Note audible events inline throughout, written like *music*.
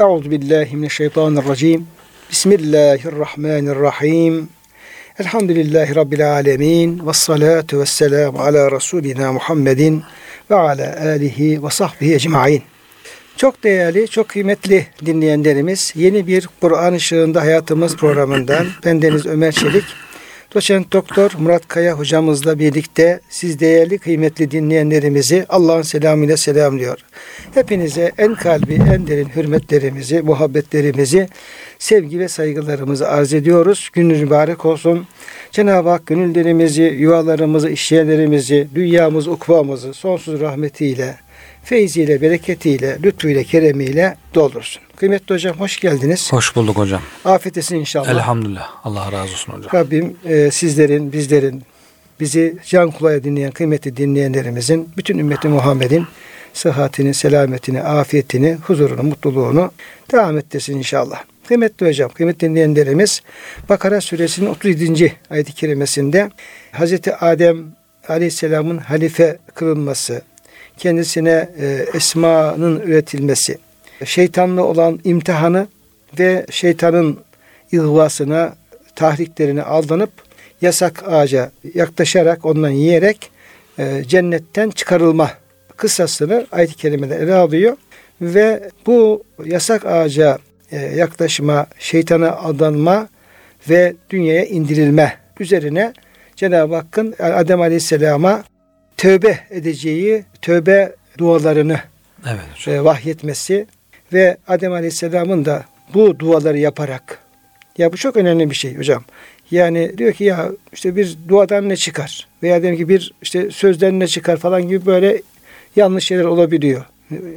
Euzu billahi mineşşeytanirracim. Bismillahirrahmanirrahim. Elhamdülillahi rabbil alamin ve salatu vesselam ala rasulina Muhammedin ve ala alihi ve sahbihi ecmaîn. Çok değerli, çok kıymetli dinleyenlerimiz, yeni bir Kur'an ışığında hayatımız programından bendeniz Ömer Çelik Doçent Doktor Murat Kaya hocamızla birlikte siz değerli kıymetli dinleyenlerimizi Allah'ın selamıyla selamlıyor. Hepinize en kalbi en derin hürmetlerimizi, muhabbetlerimizi, sevgi ve saygılarımızı arz ediyoruz. Gününüz mübarek olsun. Cenab-ı Hak gönüllerimizi, yuvalarımızı, işyerlerimizi, dünyamızı, ukvamızı sonsuz rahmetiyle, feyziyle, bereketiyle, lütfuyla, keremiyle doldursun. Kıymetli hocam hoş geldiniz. Hoş bulduk hocam. Afiyet inşallah. Elhamdülillah. Allah razı olsun hocam. Rabbim e, sizlerin, bizlerin, bizi can kulağıyla dinleyen kıymetli dinleyenlerimizin, bütün ümmeti Muhammed'in sıhhatini, selametini, afiyetini, huzurunu, mutluluğunu devam ettirsin inşallah. Kıymetli hocam, kıymetli dinleyenlerimiz Bakara suresinin 37. ayet-i kerimesinde Hazreti Adem aleyhisselamın halife kılınması, kendisine e, esmanın üretilmesi, şeytanla olan imtihanı ve şeytanın ihvasına, tahriklerine aldanıp yasak ağaca yaklaşarak ondan yiyerek e, cennetten çıkarılma kıssasını ayet-i kerimede ele alıyor. Ve bu yasak ağaca e, yaklaşma, şeytana aldanma ve dünyaya indirilme üzerine Cenab-ı Hakk'ın Adem Aleyhisselam'a tövbe edeceği tövbe dualarını evet, e, vahyetmesi ve Adem Aleyhisselam'ın da bu duaları yaparak ya bu çok önemli bir şey hocam. Yani diyor ki ya işte bir duadan ne çıkar veya diyelim ki bir işte sözden ne çıkar falan gibi böyle yanlış şeyler olabiliyor.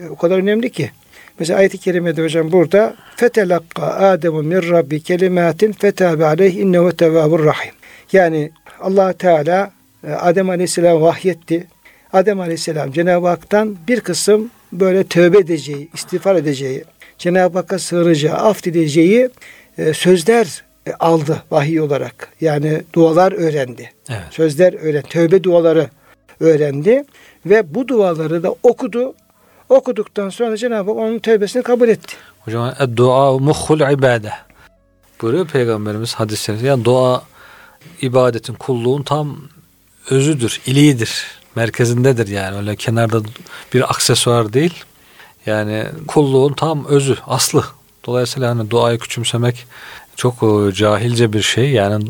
O kadar önemli ki. Mesela ayet-i kerimede hocam burada fetelakka Ademu min rabbi kelimatin fetabe aleyh innehu tevvabur rahim. Yani allah Teala e, Adem Aleyhisselam vahyetti. Adem Aleyhisselam Cenab-ı Hak'tan bir kısım böyle tövbe edeceği, istiğfar edeceği, Cenab-ı Hakk'a sığınacağı, af dileyeceği e, sözler e, aldı vahiy olarak. Yani dualar öğrendi. Evet. Sözler öğren, tövbe duaları öğrendi ve bu duaları da okudu. Okuduktan sonra Cenab-ı Hak onun tövbesini kabul etti. Hocam dua muhul ibade. Buyuruyor Peygamberimiz hadislerinde. Yani dua ibadetin, kulluğun tam özüdür, iliğidir. Merkezindedir yani. Öyle kenarda bir aksesuar değil. Yani kulluğun tam özü, aslı. Dolayısıyla hani duayı küçümsemek çok e, cahilce bir şey. Yani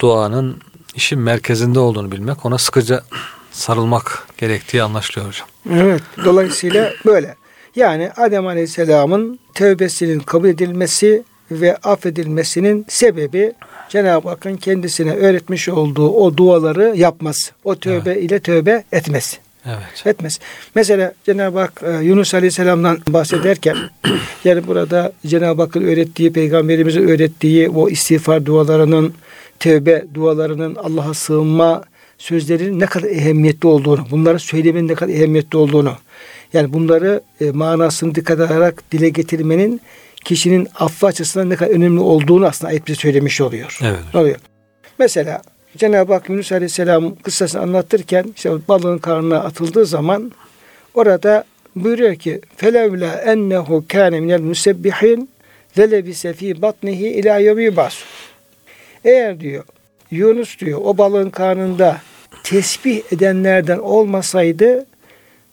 duanın işin merkezinde olduğunu bilmek, ona sıkıca sarılmak gerektiği anlaşılıyor hocam. Evet, dolayısıyla böyle. Yani Adem Aleyhisselam'ın tövbesinin kabul edilmesi ve affedilmesinin sebebi Cenab-ı Hakk'ın kendisine öğretmiş olduğu o duaları yapması. O tövbe evet. ile tövbe etmesi. Evet. Etmez. Mesela Cenab-ı Hak e, Yunus Aleyhisselam'dan bahsederken *clears throat* yani burada Cenab-ı Hakk'ın öğrettiği, Peygamberimizin öğrettiği o istiğfar dualarının, tövbe dualarının, Allah'a sığınma sözlerinin ne kadar ehemmiyetli olduğunu, bunları söylemenin ne kadar ehemmiyetli olduğunu, yani bunları e, manasını dikkat alarak dile getirmenin kişinin affı açısından ne kadar önemli olduğunu aslında ayet bize söylemiş oluyor. Evet. Oluyor. Mesela Cenab-ı Hak Yunus Aleyhisselam kıssasını anlatırken işte balığın karnına atıldığı zaman orada buyuruyor ki felevla ennehu kâne minel musebbihin velebise fî batnihi ilâ yevmi Eğer diyor Yunus diyor o balığın karnında tesbih edenlerden olmasaydı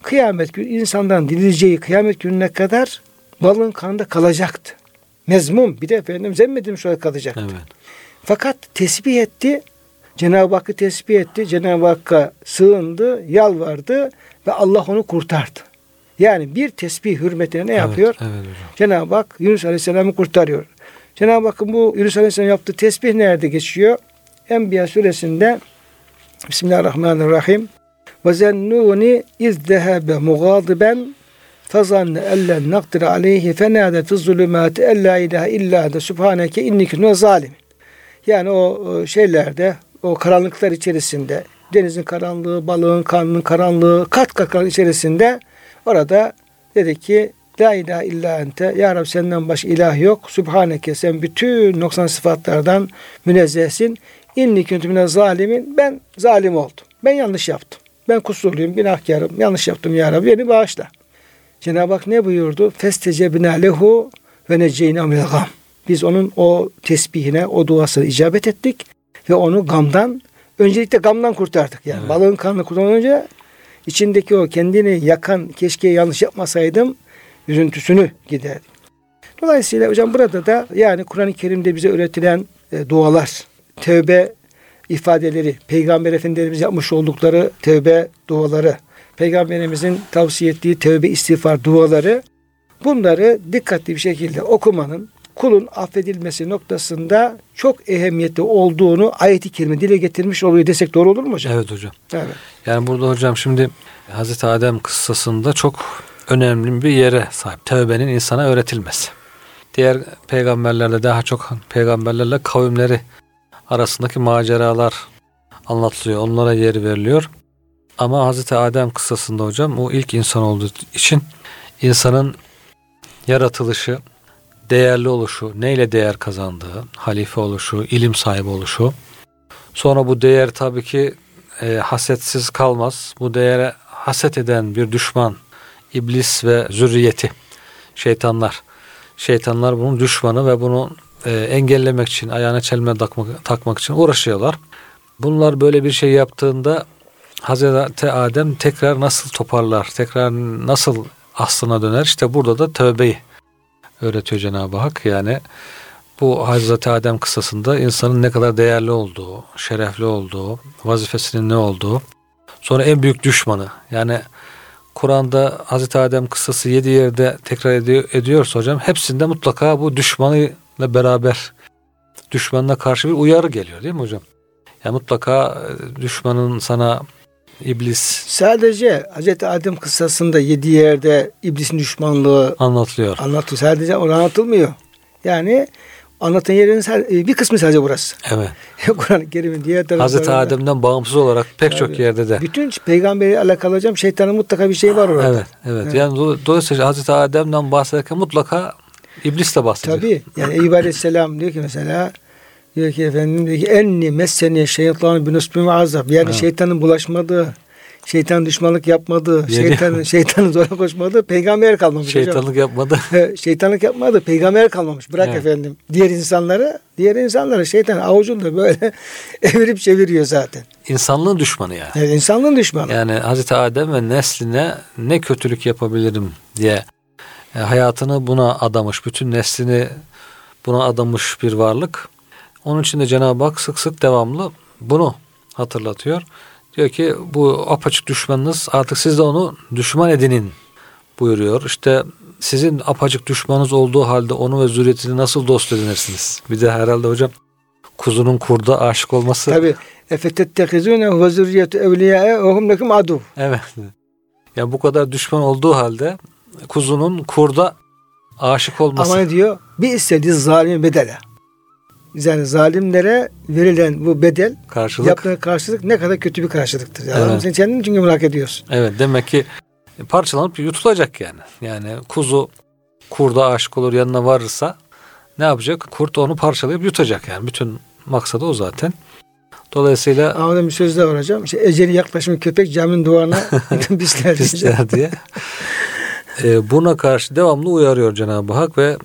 kıyamet günü insandan dileyeceği kıyamet gününe kadar balığın karnında kalacaktı. Mezmum bir de efendim zemmedilmiş olarak kalacaktı. Evet. Fakat tesbih etti Cenab-ı Hakk'ı tesbih etti. Cenab-ı Hakk'a sığındı, yalvardı ve Allah onu kurtardı. Yani bir tesbih hürmetine ne evet, yapıyor? Evet, Cenab-ı Hak Yunus Aleyhisselam'ı kurtarıyor. Cenab-ı Hakk'ın bu Yunus Aleyhisselam yaptığı tesbih nerede geçiyor? Enbiya suresinde Bismillahirrahmanirrahim. Ve zennuni izdehebe mugadiben fazanne ellen nakdir aleyhi fenade fi zulümati en la ilahe illa de subhaneke innike zalim. Yani o şeylerde o karanlıklar içerisinde denizin karanlığı, balığın karnının karanlığı, kat kat karanlık içerisinde orada dedi ki La ilahe illa ente. Ya Rabbi senden başka ilah yok. Subhaneke sen bütün noksan sıfatlardan münezzehsin. İnni küntü zalimin. Ben zalim oldum. Ben yanlış yaptım. Ben kusurluyum, günahkarım. Yanlış yaptım ya Rabbi. Beni bağışla. Cenab-ı Hak ne buyurdu? Festecebina lehu ve neceyna minel gam. Biz onun o tesbihine, o duasına icabet ettik ve onu gamdan, öncelikle gamdan kurtardık. Yani Evet. balığın kanını kurtarmadan önce içindeki o kendini yakan keşke yanlış yapmasaydım üzüntüsünü giderdik. Dolayısıyla hocam burada da yani Kur'an-ı Kerim'de bize öğretilen e, dualar, tevbe ifadeleri, Peygamber Efendimiz yapmış oldukları tevbe duaları, Peygamberimizin tavsiye ettiği tevbe istiğfar duaları bunları dikkatli bir şekilde okumanın kulun affedilmesi noktasında çok ehemmiyetli olduğunu ayet-i kerime dile getirmiş oluyor desek doğru olur mu hocam? Evet hocam. Evet. Yani burada hocam şimdi Hazreti Adem kıssasında çok önemli bir yere sahip. Tevbenin insana öğretilmesi. Diğer peygamberlerle daha çok peygamberlerle kavimleri arasındaki maceralar anlatılıyor. Onlara yer veriliyor. Ama Hazreti Adem kıssasında hocam o ilk insan olduğu için insanın yaratılışı, değerli oluşu, neyle değer kazandığı, halife oluşu, ilim sahibi oluşu. Sonra bu değer tabii ki e, hasetsiz kalmaz. Bu değere haset eden bir düşman, iblis ve zürriyeti, şeytanlar. Şeytanlar bunun düşmanı ve bunu e, engellemek için, ayağına çelme takmak, takmak için uğraşıyorlar. Bunlar böyle bir şey yaptığında Hazreti Adem tekrar nasıl toparlar, tekrar nasıl aslına döner? İşte burada da tövbeyi öğretiyor Cenab-ı Hak. Yani bu Hazreti Adem kıssasında insanın ne kadar değerli olduğu, şerefli olduğu, vazifesinin ne olduğu, sonra en büyük düşmanı. Yani Kur'an'da Hazreti Adem kıssası yedi yerde tekrar ediyor, ediyorsa hocam hepsinde mutlaka bu düşmanıyla beraber düşmanına karşı bir uyarı geliyor değil mi hocam? Yani mutlaka e, düşmanın sana iblis Sadece Hz. Adem kıssasında yedi yerde iblisin düşmanlığı anlatılıyor. anlatıyor. Sadece o anlatılmıyor. Yani anlatan yerin sadece- bir kısmı sadece burası. Evet. *laughs* Kur'an-ı Kerim'in diğer taraflarında. Hazreti Adem'den bağımsız olarak pek çok Tabii. yerde de. Bütün peygamberi alakalı hocam şeytanın mutlaka bir şey var orada. Evet, evet. Yani do- dolayısıyla Hazreti Adem'den bahsederken mutlaka iblis de bahsediyor. Tabii. Yani Eyüp Aleyhisselam diyor ki mesela diyor ki efendim diyor ki enni messeni şeytanı bin usbim azab. Yani Evet. şeytanın bulaşmadığı, şeytan düşmanlık yapmadığı, Yeni- şeytanın *laughs* şeytanın zora koşmadığı peygamber kalmamış hocam. Şeytanlık yapmadı. He, şeytanlık yapmadı. Peygamber kalmamış. Bırak Evet. efendim. Diğer insanları, diğer insanları şeytan avucunda böyle *laughs* evirip çeviriyor zaten. İnsanlığın düşmanı yani. Evet, insanlığın düşmanı. Yani Hazreti Adem ve nesline ne kötülük yapabilirim diye e, hayatını buna adamış, bütün neslini buna adamış bir varlık. Onun için de Cenab-ı Hak sık sık devamlı bunu hatırlatıyor. Diyor ki bu apaçık düşmanınız artık siz de onu düşman edinin buyuruyor. İşte sizin apaçık düşmanınız olduğu halde onu ve zürriyetini nasıl dost edinirsiniz? Bir de herhalde hocam kuzunun kurda aşık olması. Tabi efetettekizune ve zürriyetu evliyâe ve hum lekum adu. Evet. Ya bu kadar düşman olduğu halde kuzunun kurda aşık olması. Ama ne diyor? Bir istediği zalim bedele. Yani zalimlere verilen bu bedel karşılık. yaptığın karşılık ne kadar kötü bir karşılıktır. Yani Evet. Sen kendin için hak ediyorsun. Evet demek ki parçalanıp yutulacak yani. Yani kuzu kurda aşık olur yanına varırsa ne yapacak? Kurt onu parçalayıp yutacak yani. Bütün maksadı o zaten. Dolayısıyla Ama bir söz daha var hocam. İşte eceli yaklaşımı köpek caminin duvarına *laughs* *laughs* pisler. pisler diye. Ee, buna karşı devamlı uyarıyor Cenab-ı Hak ve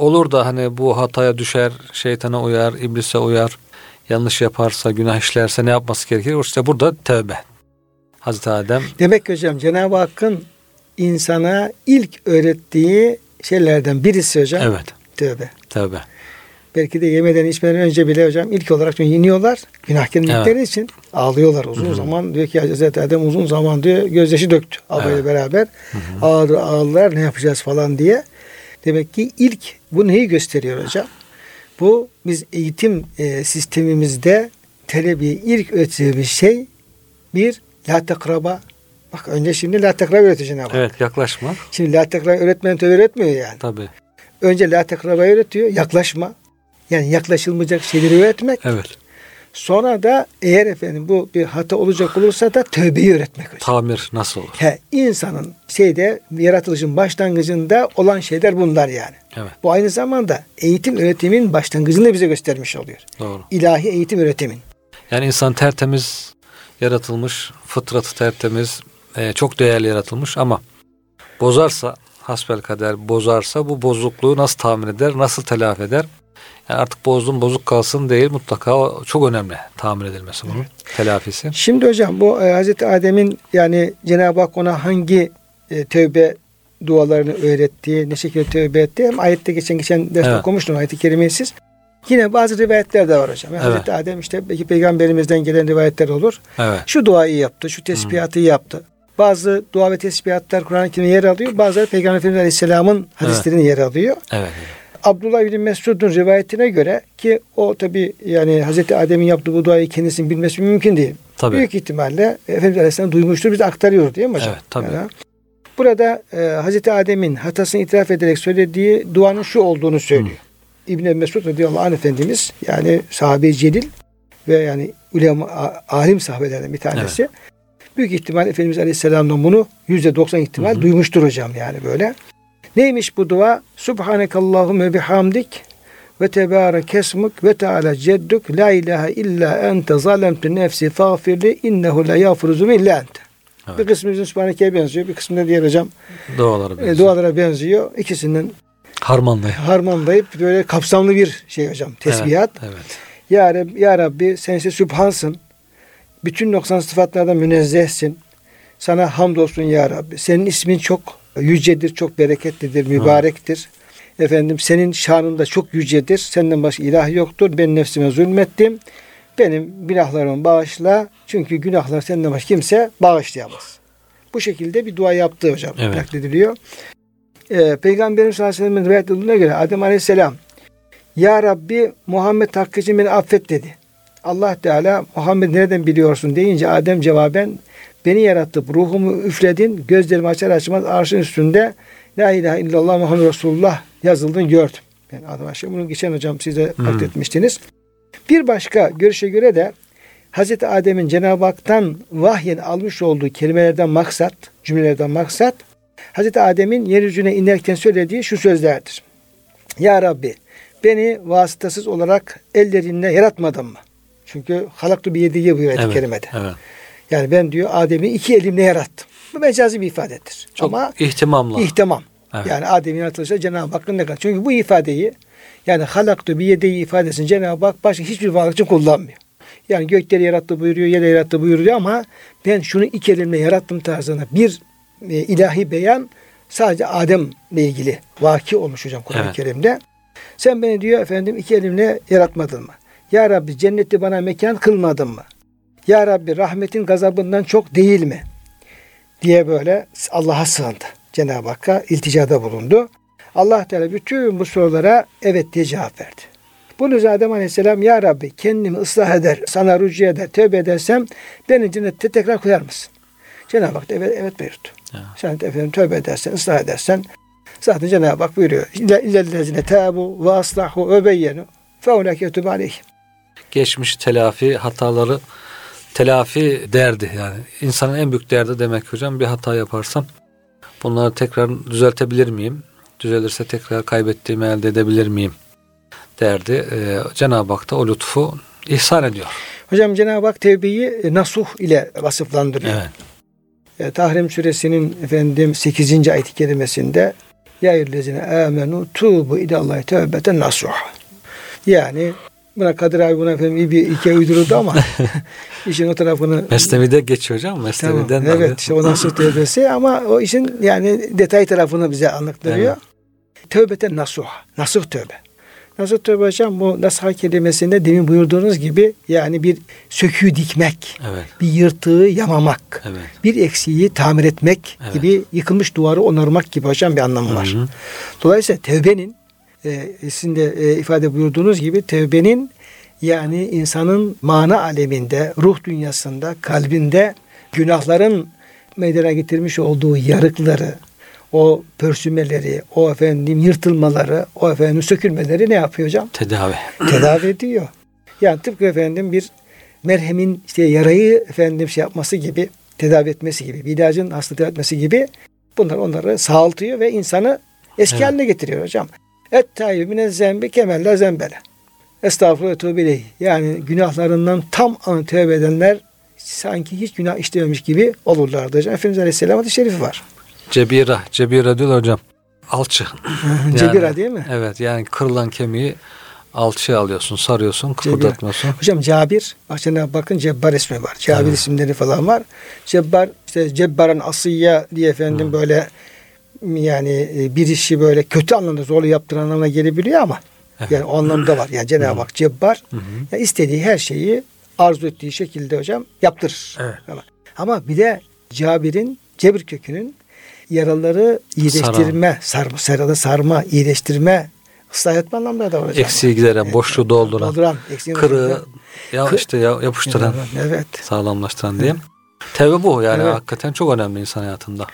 olur da hani bu hataya düşer, şeytana uyar, iblise uyar, yanlış yaparsa, günah işlerse ne yapması gerekir? İşte burada tövbe. Hazreti Adem Demek ki hocam Cenab-ı Hakk'ın insana ilk öğrettiği şeylerden birisi hocam evet tövbe. tövbe. Belki de yemeden içmeden önce bile hocam ilk olarak çünkü yeniyorlar. Günahkar indikleri için ağlıyorlar uzun zaman. Diyor ki Hazreti Adem uzun zaman diyor gözyaşı döktü abayla Evet. beraber. Ağır ağırlar ne yapacağız falan diye. Demek ki ilk bu neyi gösteriyor hocam? Bu biz eğitim e, sistemimizde terbiye ilk öğrettiği şey bir la tekraba. Bak önce şimdi la tekraba öğretiyor Cenab-ı Hak. Evet yaklaşma. Şimdi la tekraba öğretmen öğretmiyor yani. Tabii. Önce la tekraba öğretiyor. Yaklaşma. Yani yaklaşılmayacak şeyleri öğretmek. Evet. Sonra da eğer efendim bu bir hata olacak olursa da tövbeyi öğretmek hocam. Tamir nasıl olur? He, insanın şeyde yaratılışın başlangıcında olan şeyler bunlar yani. Evet. Bu aynı zamanda eğitim öğretimin başlangıcını da bize göstermiş oluyor. Doğru. İlahi eğitim öğretimin. Yani insan tertemiz yaratılmış, fıtratı tertemiz, e, çok değerli yaratılmış ama bozarsa, hasbel kader bozarsa bu bozukluğu nasıl tamir eder, nasıl telafi eder? Yani artık bozdum bozuk kalsın değil mutlaka çok önemli tamir edilmesi bunun telafisi. Şimdi hocam bu e, Hazreti Adem'in yani Cenab-ı Hak ona hangi e, tövbe dualarını öğrettiği, ne şekilde tövbe etti. Hem ayette geçen geçen ders Evet. okumuştum ayeti kerimeyi siz. Yine bazı rivayetler de var hocam. Yani Evet. Hazreti Adem işte belki peygamberimizden gelen rivayetler olur. Evet. Şu duayı yaptı, şu tesbihatı yaptı. Bazı dua ve tesbihatlar Kur'an-ı Kerim'de yer alıyor. Bazıları Peygamber Efendimiz Aleyhisselam'ın hadislerinde yer alıyor. Evet. Abdullah bin Mesud'un rivayetine göre ki o tabi yani Hazreti Adem'in yaptığı bu duayı kendisinin bilmesi mümkün değil. Tabii. Büyük ihtimalle Efendimiz Aleyhisselam duymuştur. Biz aktarıyoruz değil mi hocam? Evet, tabii. Yani burada e, Hazreti Adem'in hatasını itiraf ederek söylediği duanın şu olduğunu söylüyor. İbn Mesud radıyallahu anh Efendimiz yani sahabe celil ve yani ulema, alim sahabelerden bir tanesi. Büyük ihtimal Efendimiz Aleyhisselam'dan bunu %90 ihtimal Hı hı. duymuştur hocam yani böyle. Neymiş bu dua? Subhanekallahümme bihamdik ve tebarek esmuk ve teala cedduk la ilahe illa ente zalemtu nefsi fağfirli innehu la yağfiruzu illa ente. Evet. Bir kısmı bizim Subhaneke'ye benziyor. Bir kısmı da diğer hocam Duaları e, benziyor. dualara benziyor. İkisinden Harmanlayın. harmanlayıp böyle kapsamlı bir şey hocam. Tesbihat. Evet. evet. Ya, Rab, ya Rabbi sen ise Sübhansın. Bütün noksan sıfatlardan münezzehsin. Sana hamdolsun ya Rabbi. Senin ismin çok yücedir, çok bereketlidir, mübarektir. Efendim senin şanın da çok yücedir. Senden başka ilah yoktur. Ben nefsime zulmettim. Benim günahlarımı bağışla. Çünkü günahlar senden başka kimse bağışlayamaz. Bu şekilde bir dua yaptı hocam. Evet. Naklediliyor. Ee, Peygamberimiz sallallahu aleyhi ve sellem'in rivayet edildiğine göre Adem aleyhisselam ya Rabbi Muhammed hakkı için beni affet dedi. Allah Teala Muhammed nereden biliyorsun deyince Adem cevaben beni yarattı, ruhumu üfledin, gözlerimi açar açmaz arşın üstünde La ilahe illallah Muhammed Resulullah yazıldığını gördüm. Ben adım aşağı bunu geçen hocam size Hmm. akletmiştiniz. Bir başka görüşe göre de Hazreti Adem'in Cenab-ı Hak'tan vahyen almış olduğu kelimelerden maksat, cümlelerden maksat, Hazreti Adem'in yeryüzüne inerken söylediği şu sözlerdir. Ya Rabbi beni vasıtasız olarak ellerinle yaratmadın mı? Çünkü halaktu bir yediği buyuruyor Evet. kerimede. evet. Yani ben diyor Adem'i iki elimle yarattım. Bu mecazi bir ifadedir. Çok Ama ihtimamla. ihtimam. Evet. Yani Adem'in yaratılışı Cenab-ı Hakk'ın ne kadar. Çünkü bu ifadeyi yani halaktu bir yediği ifadesini Cenab-ı Hak başka hiçbir varlık için kullanmıyor. Yani gökleri yarattı buyuruyor, yeri yarattı buyuruyor ama ben şunu iki elimle yarattım tarzına bir e, ilahi beyan sadece Adem'le ilgili vaki olmuş hocam Kur'an-ı Evet. Kerim'de. Sen beni diyor efendim iki elimle yaratmadın mı? Ya Rabbi cenneti bana mekan kılmadın mı? Ya Rabbi rahmetin gazabından çok değil mi? Diye böyle Allah'a sığındı. Cenab-ı Hakk'a ilticada bulundu. Allah Teala bütün bu sorulara evet diye cevap verdi. Bunun üzerine Adem Aleyhisselam Ya Rabbi kendimi ıslah eder, sana rücu eder, tövbe edersem beni cennette tekrar koyar mısın? Cenab-ı Hak da evet, evet buyurdu. Ya. Sen de efendim tövbe edersen, ıslah edersen zaten Cenab-ı Hak buyuruyor. İllellezine tabu ve aslahu ve beyyenu fe ulake aleyhim. Geçmiş telafi hataları telafi derdi yani. İnsanın en büyük derdi demek hocam bir hata yaparsam bunları tekrar düzeltebilir miyim? Düzelirse tekrar kaybettiğimi elde edebilir miyim? Derdi. Ee, Cenab-ı Hak da o lütfu ihsan ediyor. Hocam Cenab-ı Hak tevbeyi e, nasuh ile vasıflandırıyor. Evet. E, Tahrim suresinin efendim 8. ayet-i kerimesinde Ya eyyühellezine amenu tubu ilallahi tevbeten nasuh. Yani buna Kadir abi buna efendim iyi bir hikaye uydurdu ama *laughs* işin o tarafını Mesnevi'de geçiyor hocam. Tamam, Mesnevi'den evet alıyor. işte o nasuh tevbesi ama o işin yani detay tarafını bize anlattırıyor. Tövbeten nasuh. Nasuh tövbe. Nasuh tövbe hocam bu nasuh kelimesinde demin buyurduğunuz gibi yani bir söküğü dikmek, Evet. bir yırtığı yamamak, Evet. bir eksiği tamir etmek Evet. gibi yıkılmış duvarı onarmak gibi hocam bir anlamı var. Hı hı. Dolayısıyla tevbenin e, sizin de e, ifade buyurduğunuz gibi tevbenin yani insanın mana aleminde, ruh dünyasında, kalbinde günahların meydana getirmiş olduğu yarıkları, o pörsümeleri, o efendim yırtılmaları, o efendim sökülmeleri ne yapıyor hocam? Tedavi. Tedavi ediyor. Yani tıpkı efendim bir merhemin işte yarayı efendim şey yapması gibi, tedavi etmesi gibi, bir ilacın hasta tedavi etmesi gibi bunlar onları sağaltıyor ve insanı eski Evet. haline getiriyor hocam. Et tayyib mine zembi kemella zembele. Estağfurullah tövbe. Yani günahlarından tam an tövbe edenler sanki hiç günah işlememiş gibi olurlardı hocam. Efendimiz Aleyhisselam hadis-i şerifi var. Cebira. Cebira diyor hocam. alçı. *laughs* Cebira değil mi? Evet yani kırılan kemiği alçıya alıyorsun, sarıyorsun, kıpırdatmıyorsun. Hocam Cabir, bak Cenab-ı bakın Cebbar ismi var. Cabir evet. isimleri falan var. Cebbar, işte Cebbar'ın asıyya diye efendim Hı. böyle yani e, bir işi böyle kötü anlamda zorlu yaptıran anlamına gelebiliyor ama evet. yani o anlamda var. Yani Cenab-ı Hak Cebbar yani istediği her şeyi arzu ettiği şekilde hocam yaptırır. Evet. Ama, ama bir de Cabir'in Cebir kökünün yaraları iyileştirme, sarma, sarılı sarma, iyileştirme, ıslah etme anlamında da var hocam. Eksiği gideren, boşluğu dolduran, dolduran kırığı ya Kır, işte ya, yapıştıran, evet. sağlamlaştıran evet. diyeyim. Tevbe bu yani evet. hakikaten çok önemli insan hayatında.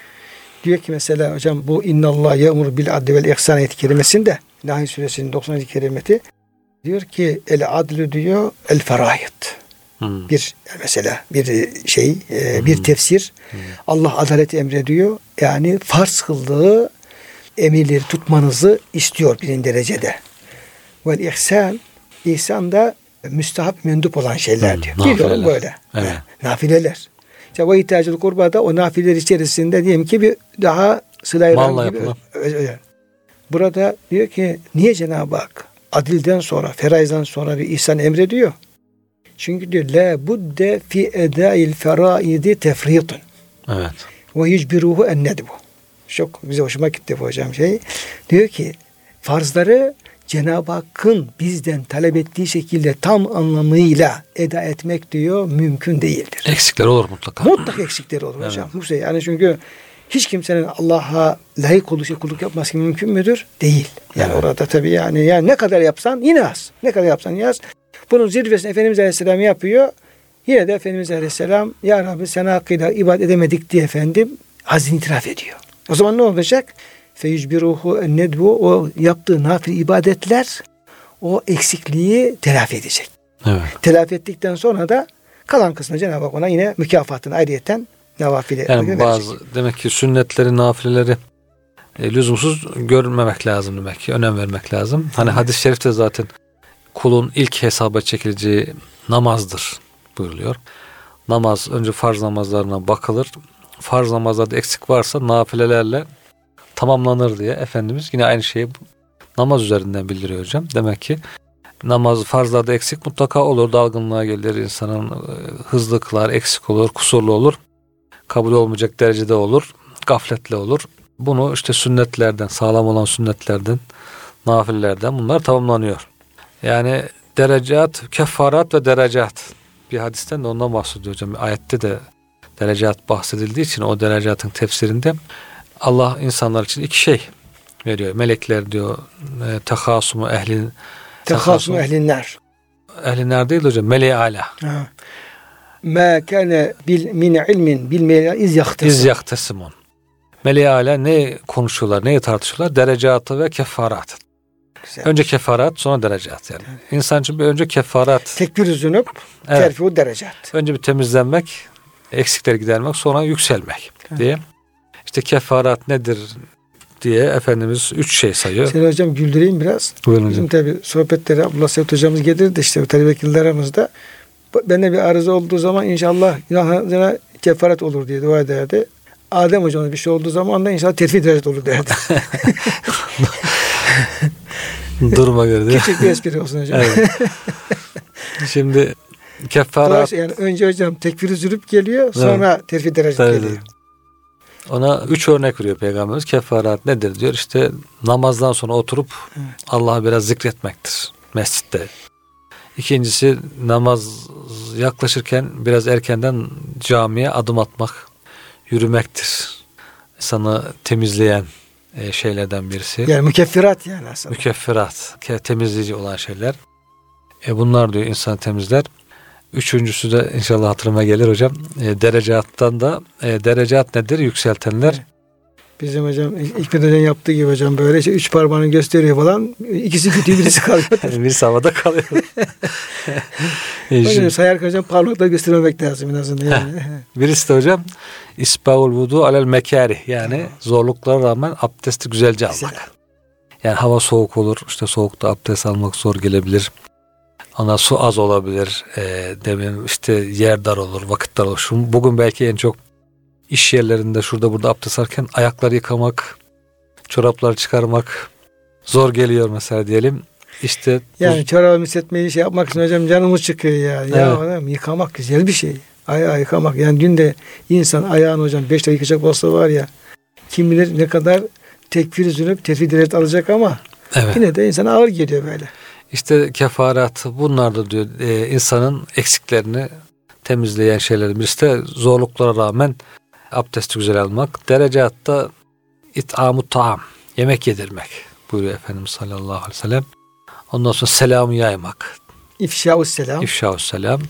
Diyor ki mesela hocam bu innallah ya'mur bil adli vel ihsan ayet kerimesinde Nahl suresinin 90. kerimeti diyor ki el adlü diyor el ferayet. Hmm. Bir mesela bir şey, e, bir hmm. tefsir. Hmm. Allah adaleti emrediyor. Yani farz kıldığı emirleri tutmanızı istiyor birinci derecede. Ve ihsan, ihsan da müstahap mendup olan şeyler hmm, diyor. Nafileler. böyle. Evet. Nafileler. İşte ve ihtiyacı kurbada o nafileler içerisinde diyelim ki bir daha sıla gibi. Öyle. Burada diyor ki niye Cenab-ı Hak adilden sonra, feraizden sonra bir ihsan emrediyor? Çünkü diyor la budde fi edail feraidi tefritun. Evet. Ve yücbiruhu en nedbu. Çok bize hoşuma gitti bu hocam şey. Diyor ki farzları Cenab-ı Hakk'ın bizden talep ettiği şekilde tam anlamıyla eda etmek diyor mümkün değildir. Eksikler olur mutlaka. Mutlaka eksikler olur evet. hocam. Şey, yani çünkü hiç kimsenin Allah'a layık olduğu şey kulluk yapması mümkün müdür? Değil. Yani evet. orada tabii yani yani ne kadar yapsan yine az. Ne kadar yapsan yaz. Bunun zirvesini Efendimiz Aleyhisselam yapıyor. Yine de Efendimiz Aleyhisselam Ya Rabbi sana hakkıyla ibadet edemedik diye efendim hazin itiraf ediyor. O zaman ne olacak? Feyücbiruhu nedvu o yaptığı nafil ibadetler o eksikliği telafi edecek. Evet. Telafi ettikten sonra da kalan kısmı Cenab-ı Hak ona yine mükafatını ayrıyeten navafile yani bazı verecek. demek ki sünnetleri, nafileleri e, lüzumsuz görmemek lazım demek ki. Önem vermek lazım. Hani hadis-i şerifte zaten kulun ilk hesaba çekileceği namazdır buyuruluyor. Namaz önce farz namazlarına bakılır. Farz namazlarda eksik varsa nafilelerle tamamlanır diye Efendimiz yine aynı şeyi namaz üzerinden bildiriyor hocam. Demek ki namaz farzlarda eksik mutlaka olur. Dalgınlığa gelir insanın e, hızlı kılar, eksik olur, kusurlu olur. Kabul olmayacak derecede olur. Gafletle olur. Bunu işte sünnetlerden, sağlam olan sünnetlerden, nafillerden bunlar tamamlanıyor. Yani derecat, kefarat ve derecat. Bir hadisten de ondan bahsediyor hocam. Ayette de derecat bahsedildiği için o derecatın tefsirinde Allah insanlar için iki şey veriyor. Melekler diyor e, tehasumu ehlin tehasumu ehlinler. Ehlinler değil hocam. Meleği ala. Ma kana bil min ilmin bil meleği iz yahtesimun. İz yahtesimun. Meleği ala ne konuşuyorlar, neyi tartışıyorlar? Derecatı ve kefarat. Güzel. Önce kefarat sonra derecat yani. Evet. İnsan için bir önce kefarat. Tekbir zünüp evet. terfiu derecat. Önce bir temizlenmek, eksikleri gidermek sonra yükselmek evet. diye. İşte kefarat nedir diye Efendimiz üç şey sayıyor. Seni hocam güldüreyim biraz. Buyurun Bizim tabi sohbetleri Abdullah Sevt hocamız gelir de işte talebe aramızda. Bende bir arıza olduğu zaman inşallah günahına kefaret olur diye dua ederdi. Adem hocamız bir şey olduğu zaman da inşallah terfi derece olur derdi. *laughs* Duruma göre değil Küçük bir espri olsun hocam. Evet. *laughs* Şimdi kefarat. Yani önce hocam tekfiri zürüp geliyor sonra evet. terfi derece geliyor. Ona üç örnek veriyor Peygamberimiz. Kefarat nedir diyor. İşte namazdan sonra oturup evet. Allah'ı biraz zikretmektir mescitte. İkincisi namaz yaklaşırken biraz erkenden camiye adım atmak, yürümektir. Sana temizleyen e, şeylerden birisi. Yani mükeffirat yani aslında. Mükeffirat, temizleyici olan şeyler. E bunlar diyor insan temizler. Üçüncüsü de inşallah hatırıma gelir hocam. E, derecattan da e, derecat nedir? Yükseltenler. Bizim hocam ilk hocam yaptığı gibi hocam böyle şey, üç parmağını gösteriyor falan. İkisi gidiyor birisi kalıyor. *laughs* birisi havada kalıyor. *laughs* hocam sayarken hocam parmakla göstermemek lazım en azından. Yani. birisi de hocam isbaul vudu alel mekari yani zorluklara rağmen abdesti güzelce almak. Güzel. Yani hava soğuk olur. işte soğukta abdest almak zor gelebilir. Ona su az olabilir. E, demin işte yer dar olur, vakit dar olur. Şu, bugün belki en çok iş yerlerinde şurada burada abdest alırken ayakları yıkamak çorapları çıkarmak zor geliyor mesela diyelim. İşte Yani bu... çorabı hissetmeyi şey yapmak için hocam canımız çıkıyor ya. Evet. Ya adam, yıkamak güzel bir şey. Ayağı yıkamak. Yani dün de insan ayağını hocam beş dakika yıkacak olsa var ya kim bilir ne kadar tekfir üzülüp tefid devlet alacak ama evet. yine de insana ağır geliyor böyle. İşte kefarat bunlar da diyor e, insanın eksiklerini temizleyen şeyler birisi de zorluklara rağmen abdesti güzel almak. Derecatta itamu taam yemek yedirmek buyuruyor Efendimiz sallallahu aleyhi ve sellem. Ondan sonra selamı yaymak. İfşa selam. İfşa selam.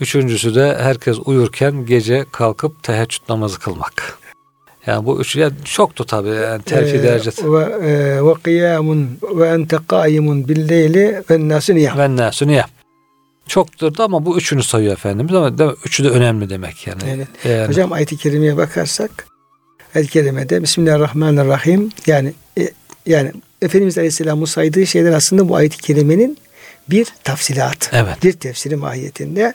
Üçüncüsü de herkes uyurken gece kalkıp teheccüd namazı kılmak. Yani bu üç yani çoktu tabi yani terfi ee, derecesi. Ve, e, ve kıyamun ve ente kaimun billeyli ve nasu niyam. Ve nasu niyam. Çoktur da ama bu üçünü sayıyor Efendimiz ama değil mi? üçü de önemli demek yani. Evet. yani. Hocam ayet-i kerimeye bakarsak ayet-i kerimede Bismillahirrahmanirrahim yani e, yani Efendimiz Aleyhisselam'ın saydığı şeyler aslında bu ayet-i kerimenin bir tafsilatı. Evet. Bir tefsiri mahiyetinde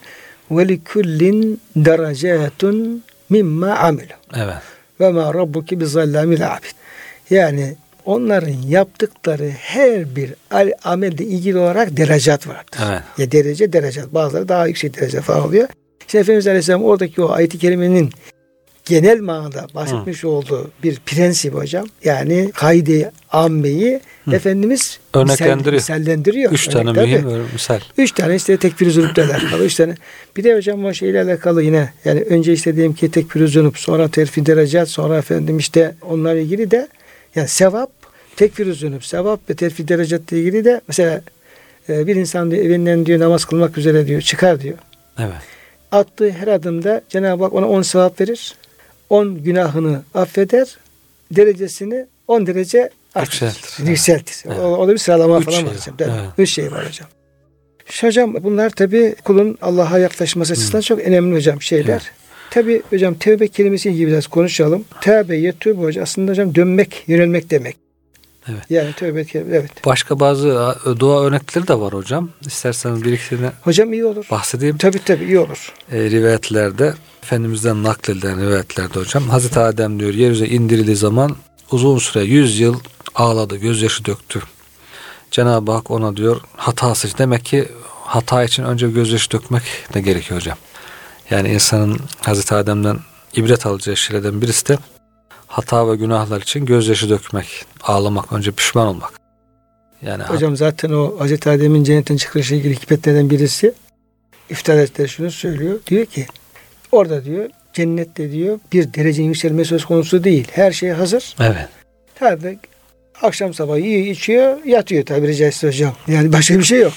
ve likullin derecatun mimma amilu. Evet. Ve ma rabbuki bi zallamil abid. Yani onların yaptıkları her bir amelde ilgili olarak derecat vardır. Evet. Ya derece derecat. Bazıları daha yüksek derece falan oluyor. İşte Efendimiz Aleyhisselam oradaki o ayet-i kerimenin genel manada bahsetmiş Hı. olduğu bir prensip hocam. Yani kaide ammeyi Hı. Efendimiz örneklendiriyor. Misallendiriyor. Üç tane mühim misal. Üç tane işte tekfir zunupla alakalı. Üç tane. Bir de hocam o şeyle alakalı yine yani önce işte diyelim ki tekfir zunup sonra terfi derecat sonra efendim işte onlarla ilgili de yani sevap tekfir zunup sevap ve terfi derecatla ilgili de mesela e, bir insan diyor, evinden diyor namaz kılmak üzere diyor çıkar diyor. Evet. Attığı her adımda Cenab-ı Hak ona on sevap verir. On günahını affeder. Derecesini on derece Yükseltir. Yükseltir. Evet. O, o da bir sıralama Üç falan şey var hocam. Evet. Üç şey var hocam. Hocam bunlar tabi kulun Allah'a yaklaşması açısından hmm. çok önemli hocam şeyler. Evet. Tabi hocam tevbe kelimesi gibi biraz konuşalım. Tevbe, yetûbe hocam aslında hocam dönmek, yönelmek demek. Evet. Yani tövbe evet. Başka bazı dua örnekleri de var hocam. İsterseniz bir ikisini Hocam iyi olur. Bahsedeyim. Tabi tabi iyi olur. E, rivayetlerde Efendimiz'den nakledilen rivayetlerde hocam Hazreti Adem diyor yeryüzüne indirildiği zaman uzun süre 100 yıl ağladı, gözyaşı döktü. Cenab-ı Hak ona diyor hatasız. Demek ki hata için önce gözyaşı dökmek de gerekiyor hocam. Yani insanın Hazreti Adem'den ibret alacağı şeylerden birisi de hata ve günahlar için gözyaşı dökmek, ağlamak, önce pişman olmak. Yani Hocam zaten o Hazreti Adem'in cennetten çıkışıyla ilgili hikmetlerden birisi İftar şunu söylüyor. Diyor ki orada diyor cennette diyor bir derecenin yükselme söz konusu değil. Her şey hazır. Evet. Tabi akşam sabah yiyor içiyor yatıyor tabiri caizse hocam. Yani başka bir şey yok.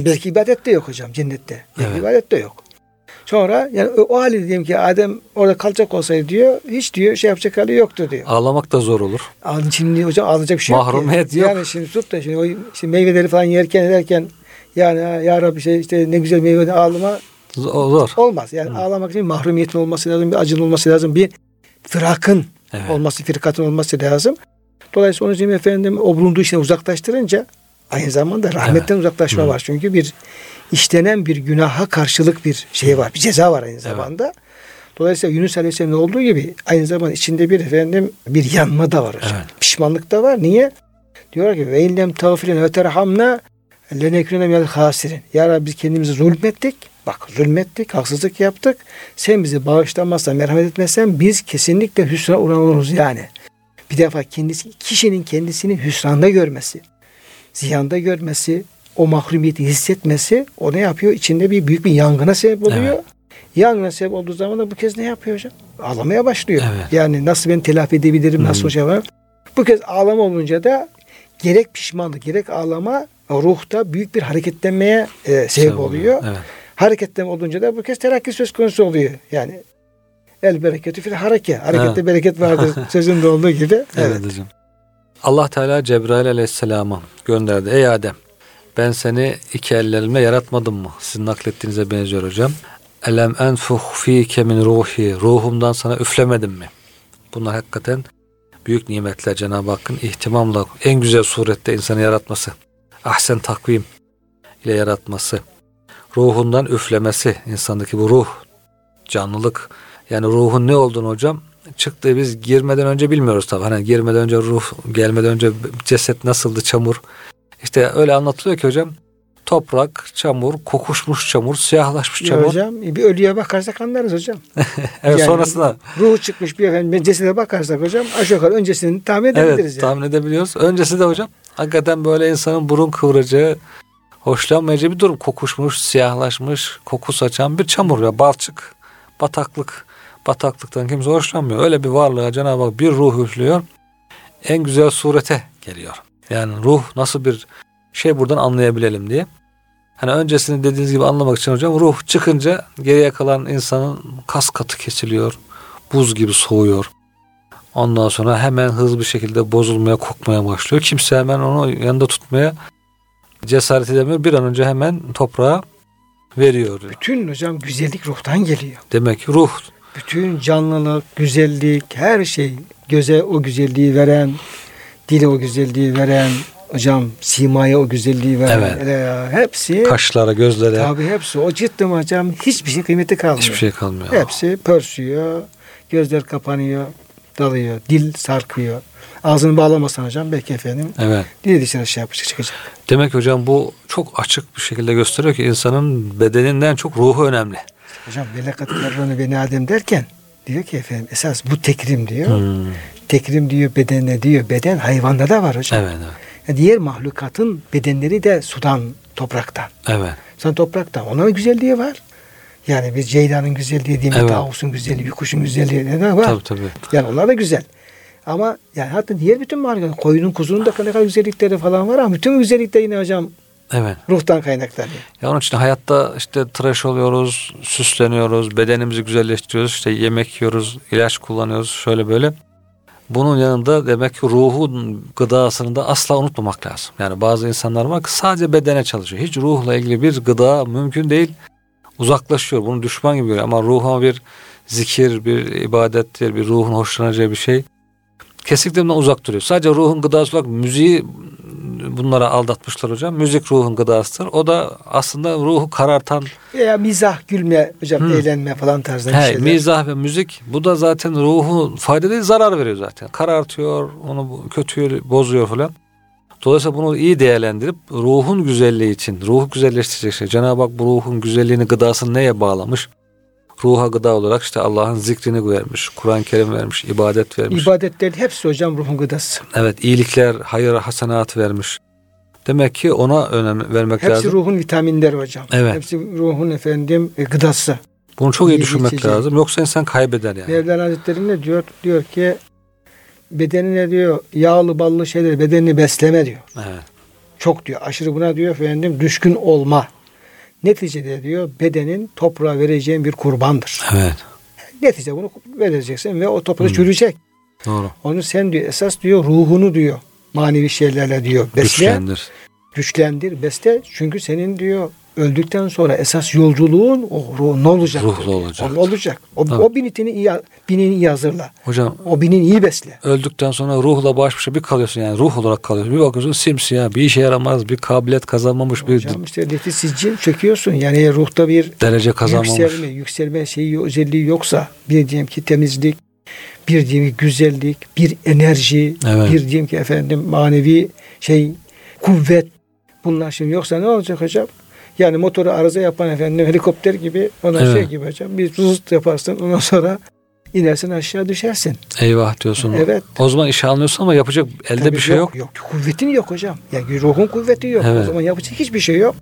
Belki ibadet de yok hocam cennette. Belki evet. ibadet de yok. Sonra yani o hali diyelim ki Adem orada kalacak olsaydı diyor hiç diyor şey yapacak hali yoktu diyor. Ağlamak da zor olur. Şimdi hocam ağlayacak bir şey Mahrumiyet yok. yok. Yani şimdi tut da şimdi, o, şimdi meyveleri falan yerken ederken yani ya Rabbi şey işte ne güzel meyve ağlama zor. Olmaz. Yani Hı. ağlamak için mahrumiyetin olması lazım, bir acın olması lazım, bir firakın evet. olması, firkatın olması lazım. Dolayısıyla onun için efendim o bulunduğu işten uzaklaştırınca aynı zamanda rahmetten evet. uzaklaşma Hı. var. Çünkü bir işlenen bir günaha karşılık bir şey var. Bir ceza var aynı zamanda. Evet. Dolayısıyla Yunus Aleyhisselam'ın olduğu gibi aynı zamanda içinde bir efendim bir yanma da var hocam. Evet. Pişmanlık da var. Niye? Diyorlar ki ve illem tağfirin ve terhamna lenekûne minel hasirin. Ya Rabbi biz kendimizi zulmettik. Bak zulmettik, haksızlık yaptık. Sen bizi bağışlamazsan, merhamet etmezsen biz kesinlikle hüsrana uğran yani. Bir defa kendisi, kişinin kendisini hüsranda görmesi, ziyanda görmesi, o mahrumiyeti hissetmesi o ne yapıyor? İçinde bir büyük bir yangına sebep oluyor. Evet. Yangına sebep olduğu zaman da bu kez ne yapıyor hocam? Ağlamaya başlıyor. Evet. Yani nasıl ben telafi edebilirim, nasıl hocam var? Bu kez ağlama olunca da gerek pişmanlık gerek ağlama ruhta büyük bir hareketlenmeye e, sebep oluyor. Evet. Hareketlenme olunca da bu kez terakki söz konusu oluyor. Yani el bereketi fil hareke. Harekette evet. bereket vardır *laughs* sözünde olduğu gibi. Evet. evet hocam. Allah Teala Cebrail aleyhisselama gönderdi. Ey Adem ben seni iki ellerimle yaratmadım mı? Sizin naklettiğinize benziyor hocam. Elem enfuh fike min ruhi. Ruhumdan sana üflemedim mi? Bunlar hakikaten büyük nimetler Cenab-ı Hakk'ın ihtimamla en güzel surette insanı yaratması. Ahsen takvim ile yaratması. Ruhundan üflemesi. insandaki bu ruh, canlılık. Yani ruhun ne olduğunu hocam çıktı biz girmeden önce bilmiyoruz tabii. Hani girmeden önce ruh, gelmeden önce ceset nasıldı, çamur. İşte öyle anlatılıyor ki hocam. Toprak, çamur, kokuşmuş çamur, siyahlaşmış Ya çamur. hocam bir ölüye bakarsak anlarız hocam. *laughs* evet yani- sonrasında Ruhu çıkmış bir efendim cesede bakarsak hocam aşağı yukarı öncesini tahmin edebiliriz evet yani. tahmin edebiliyoruz. Öncesi de hocam hakikaten böyle insanın burun kıvıracağı, hoşlanmayacağı bir durum. Kokuşmuş, siyahlaşmış, koku saçan bir çamur ya balçık, bataklık. Bataklıktan kimse hoşlanmıyor. Öyle bir varlığa Cenab-ı Hak bir ruh üflüyor. En güzel surete geliyor. Yani ruh nasıl bir şey buradan anlayabilelim diye. Hani öncesini dediğiniz gibi anlamak için hocam ruh çıkınca geriye kalan insanın kas katı kesiliyor. Buz gibi soğuyor. Ondan sonra hemen hızlı bir şekilde bozulmaya, kokmaya başlıyor. Kimse hemen onu yanında tutmaya cesaret edemiyor. Bir an önce hemen toprağa veriyor. Bütün hocam güzellik ruhtan geliyor. Demek ki ruh Bütün canlılık, güzellik, her şey göze o güzelliği veren, dile o güzelliği veren, hocam simaya o güzelliği veren, Evet. hele ya, hepsi kaşlara, gözlere tabii hepsi o ciddim hocam hiçbir şey kıymeti kalmıyor. hiçbir şey kalmıyor. Hepsi pörsüyor, gözler kapanıyor, dalıyor, dil sarkıyor. Ağzını bağlamasan hocam belki efendim Evet. dili dışarı şey yapacak çıkacak. Demek hocam bu çok açık bir şekilde gösteriyor ki insanın bedeninden çok ruhu önemli. Hocam velakat karrını beni Adem derken diyor ki efendim esas bu tekrim diyor. Hmm. Tekrim diyor bedenine diyor. Beden hayvanda da var hocam. Evet, evet. Yani diğer mahlukatın bedenleri de sudan, topraktan. Evet. Sudan, topraktan. Onların güzelliği var. Yani bir ceylanın güzelliği değil mi? Evet. Tavus'un güzelliği, bir kuşun güzelliği ne var? Tabii tabii. Yani onlar da güzel. Ama yani hatta diğer bütün mahlukatın, koyunun, kuzunun da ne kadar güzellikleri falan var ama bütün güzellik de yine hocam Evet. ruhtan kaynaklanıyor. Ya onun için hayatta işte tıraş oluyoruz, süsleniyoruz, bedenimizi güzelleştiriyoruz, işte yemek yiyoruz, ilaç kullanıyoruz şöyle böyle. Bunun yanında demek ki ruhun gıdasını da asla unutmamak lazım. Yani bazı insanlar var ki sadece bedene çalışıyor. Hiç ruhla ilgili bir gıda mümkün değil. Uzaklaşıyor. Bunu düşman gibi görüyor. Ama ruha bir zikir, bir ibadettir, bir ruhun hoşlanacağı bir şey. Kesinlikle bundan uzak duruyor. Sadece ruhun gıdası olarak müziği bunlara aldatmışlar hocam. Müzik ruhun gıdasıdır. O da aslında ruhu karartan Veya mizah, gülme, hocam Hmm. eğlenme falan tarzında bir He, şeyler. mizah ve müzik bu da zaten ruhu fayda değil zarar veriyor zaten. Karartıyor, onu kötüyor, bozuyor falan. Dolayısıyla bunu iyi değerlendirip ruhun güzelliği için, ruhu güzelleştirecek şey. Cenab-ı Hak bu ruhun güzelliğini, gıdasını neye bağlamış? Ruha gıda olarak işte Allah'ın zikrini vermiş, Kur'an-ı Kerim vermiş, ibadet vermiş. İbadetlerin hepsi hocam ruhun gıdası. evet, iyilikler, hayır, hasenat vermiş. Demek ki ona önem vermek Hepsi lazım. ruhun vitaminleri hocam. Evet. Hepsi ruhun efendim e, gıdası. Bunu çok iyi İyi düşünmek içecek. lazım. Yoksa insan kaybeder yani. Mevlana Hazretleri ne diyor? Diyor ki bedenine diyor yağlı ballı şeyleri bedenini besleme diyor. Evet. Çok diyor. Aşırı buna diyor efendim düşkün olma. Neticede diyor bedenin toprağa vereceğin bir kurbandır. Evet. Netice bunu vereceksin ve o toprağı Hmm. çürüyecek. Doğru. Onu sen diyor esas diyor ruhunu diyor manevi şeylerle diyor besle. Güçlendir. güçlendir, besle. Çünkü senin diyor öldükten sonra esas yolculuğun o ruh ne olacak? Ruhlu olacak. O olacak. O, Tabii. o binitini iyi, binini iyi hazırla. Hocam O binin iyi besle. öldükten sonra ruhla baş başa bir kalıyorsun yani ruh olarak kalıyorsun. Bir bakıyorsun simsiyah bir işe yaramaz bir kabiliyet kazanmamış bir Hocam işte nefis siccin çöküyorsun. Yani ruhta bir derece kazanmamış. yükselme, yükselme şeyi özelliği yoksa bir diyelim ki temizlik, bir diyelim ki güzellik, bir enerji, Evet. bir diyelim ki efendim manevi şey kuvvet bunlar şimdi yoksa ne olacak hocam? Yani motoru arıza yapan efendim helikopter gibi ondan Evet. şey gibi hocam bir zıt yaparsın ondan sonra inersin aşağı düşersin. Eyvah diyorsun. Evet. O zaman işe almıyorsun ama yapacak elde Tabii bir şey yok. Yok, kuvvetin yok hocam. Yani ruhun kuvveti yok. Evet. O zaman yapacak hiçbir şey yok.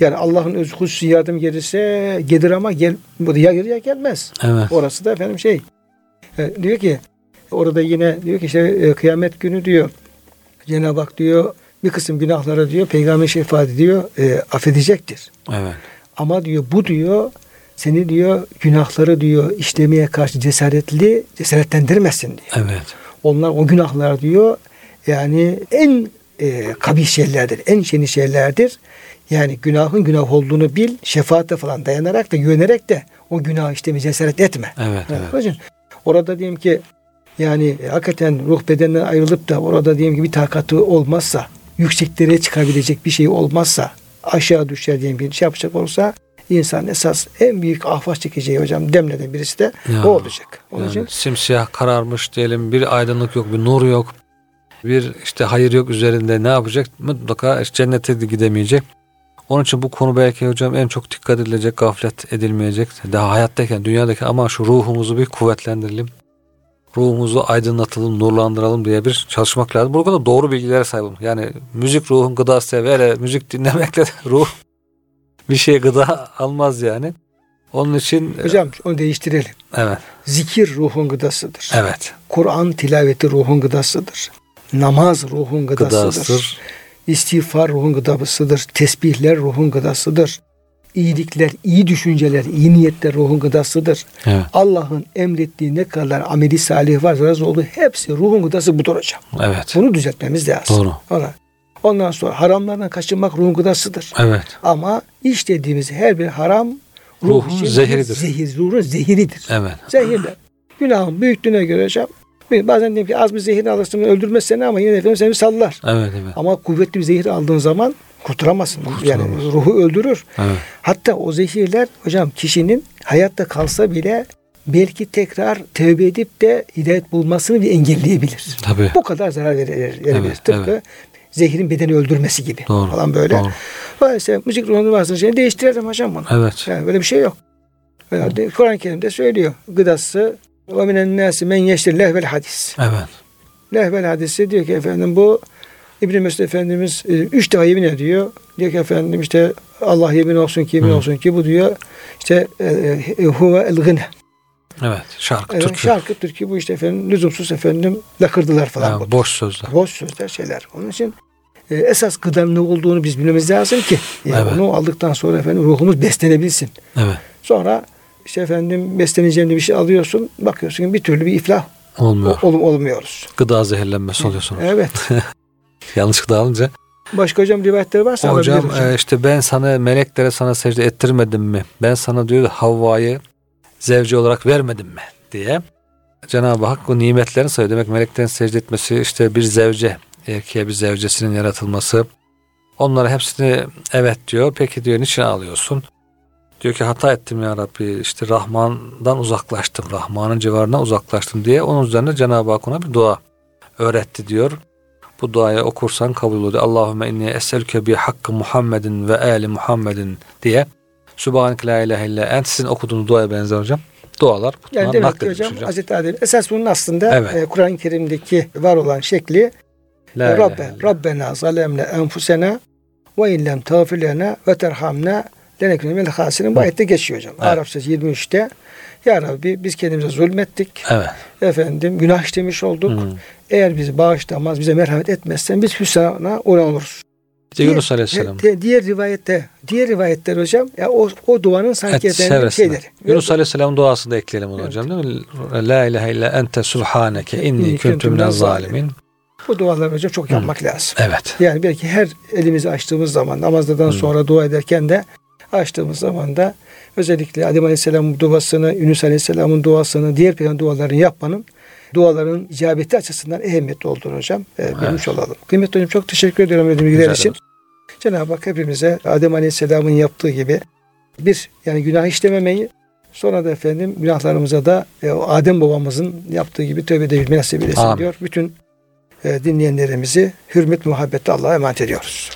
Yani Allah'ın öz hususi yardım gelirse gelir ama gel, bu da ya gelir ya gelmez. Evet. Orası da efendim şey. e, diyor ki orada yine diyor ki işte e, kıyamet günü diyor Cenab-ı Hak diyor bir kısım günahlara diyor peygamber şefaat diyor e, affedecektir. Evet. Ama diyor bu diyor seni diyor günahları diyor işlemeye karşı cesaretli cesaretlendirmesin diyor. Evet. Onlar o günahlar diyor yani en e, kabih şeylerdir, en şeni şeylerdir. Yani günahın günah olduğunu bil, şefaate falan dayanarak da güvenerek de o günah işlemeye cesaret etme. Evet. Evet. Hocam, orada diyeyim ki yani hakikaten ruh bedeninden ayrılıp da orada diyeyim ki bir takatı olmazsa, yükseklere çıkabilecek bir şey olmazsa, aşağı düşer diyeyim ki şey yapacak olursa insan esas en büyük ahvaz çekeceği hocam demleden birisi de Ya. o olacak. Onun Yani için simsiyah kararmış diyelim bir aydınlık yok bir nur yok bir işte hayır yok üzerinde ne yapacak mutlaka işte cennete de gidemeyecek. Onun için bu konu belki hocam en çok dikkat edilecek gaflet edilmeyecek. Daha hayattayken dünyadaki ama şu ruhumuzu bir kuvvetlendirelim. Ruhumuzu aydınlatalım, nurlandıralım diye bir çalışmak lazım. Bu konuda doğru bilgilere sahip olmak. Yani müzik ruhun gıdası ve müzik dinlemekle *laughs* ruh bir şey gıda almaz yani. Onun için hocam onu değiştirelim. evet, Zikir ruhun gıdasıdır. evet. Kur'an tilaveti ruhun gıdasıdır. Namaz ruhun gıdasıdır. Gıdasıdır. İstiğfar ruhun gıdasıdır. Tesbihler ruhun gıdasıdır. İyilikler, iyi düşünceler, iyi niyetler ruhun gıdasıdır. Evet. Allah'ın emrettiği ne kadar ameli salih varsa razı olduğu hepsi ruhun gıdası budur hocam. Evet. Bunu düzeltmemiz lazım. Doğru. Ona. Ondan sonra haramlardan kaçınmak ruhun gıdasıdır. Evet. Ama işlediğimiz her bir haram ruh Ruhun için zehridir. Zehir, ruhun zehiridir. Evet. Zehirler. Günahın büyüklüğüne göre hocam. Bazen diyelim ki az bir zehir alırsın öldürmez seni ama yine de seni sallar. Evet. Evet. Ama kuvvetli bir zehir aldığın zaman kurtaramazsın. Yani Kurtaramaz. ruhu öldürür. Evet. Hatta o zehirler hocam kişinin hayatta kalsa bile belki tekrar tövbe edip de hidayet bulmasını bir engelleyebilir. Tabii. Bu kadar zarar verir. Evet, Tıpkı evet. zehirin bedeni öldürmesi gibi Doğru. falan böyle. Doğru. Dolayısıyla müzik ruhunu varsa şeyi değiştirelim hocam bunu. Evet. Yani böyle bir şey yok. Yani Kur'an-ı Kerim'de söylüyor. Gıdası ve minen nâsi men yeştir lehvel hadis. Evet. Lehvel hadisi diyor ki efendim bu İbn Mesud Efendimiz e, üç defa yemin ediyor. Diyor ki efendim işte Allah yemin olsun ki yemin Hı. olsun ki bu diyor işte e, e, huve el gıne. Evet. Şarkı, Evet, türkü. şarkı türkü bu işte efendim lüzumsuz efendim lakırdılar falan. Bu. boş sözler. Boş sözler şeyler. Onun için e, esas gıdanın ne olduğunu biz bilmemiz lazım ki yani Evet. onu aldıktan sonra efendim ruhumuz beslenebilsin. Evet. Sonra işte efendim besleneceğim diye bir şey alıyorsun. Bakıyorsun ki bir türlü bir iflah Olmuyor. ol, olmuyoruz. Gıda zehirlenmesi oluyor sonra. Evet. *laughs* Yanlış gıda alınca. Başka hocam rivayetleri varsa Hocam, alabilir hocam. e, işte ben sana meleklere sana secde ettirmedim mi? Ben sana diyor Havva'yı zevci olarak vermedim mi? diye. Cenab-ı Hak bu nimetlerini sayıyor. Demek meleklerin secde etmesi işte bir zevce, erkeğe bir zevcesinin yaratılması. Onlara hepsini evet diyor. Peki diyor niçin ağlıyorsun? Diyor ki hata ettim ya Rabbi işte Rahman'dan uzaklaştım. Rahman'ın civarına uzaklaştım diye. Onun üzerine Cenab-ı Hak ona bir dua öğretti diyor. Bu duayı okursan kabul oluyor. Allahümme inni eselüke bi hakkı Muhammedin ve ali Muhammedin diye. Sübhaneke la ilahe illa ent sizin okuduğunuz duaya benzer hocam. Dualar Yani demek ki hocam, hocam. Hazreti Adem esas bunun aslında Evet. e, Kur'an-ı Kerim'deki var olan şekli La Rabbe. Rabbena zalemne enfusena ve illem tağfir lena ve terhamna lenekune minel hasirin. Bu Hı. ayette geçiyor hocam. Evet. Arap Suresi 23'te Ya Rabbi biz kendimize zulmettik. Evet. Efendim günah işlemiş olduk. Hı. Eğer bizi bağışlamaz, bize merhamet etmezsen biz hüsrana uğran oluruz. Bir de Yunus Aleyhisselam. Di- diğer rivayette, diğer rivayetler hocam ya o, o duanın sanki Et efendim şeyleri. Yunus Aleyhisselam duasını da ekleyelim onu Evet. hocam değil mi? La ilahe illa ente subhaneke inni kuntu minel zalimin. Bu duaları hocam çok Hı. yapmak lazım. Evet. Yani belki her elimizi açtığımız zaman namazdan Hı. sonra dua ederken de açtığımız zaman da özellikle Adem Aleyhisselam'ın duasını, Yunus Aleyhisselam'ın duasını, diğer peygamber dualarını yapmanın duaların icabeti açısından ehemmiyetli olduğunu hocam e, bilmiş olalım. Kıymetli hocam çok teşekkür ediyorum verdiğiniz bilgiler için. Cenab-ı Hak hepimize Adem Aleyhisselam'ın yaptığı gibi bir yani günah işlememeyi sonra da efendim günahlarımıza da e, Adem babamızın yaptığı gibi tövbe edebilmeyi nasip eylesin diyor. Bütün e, dinleyenlerimizi hürmet muhabbetle Allah'a emanet ediyoruz.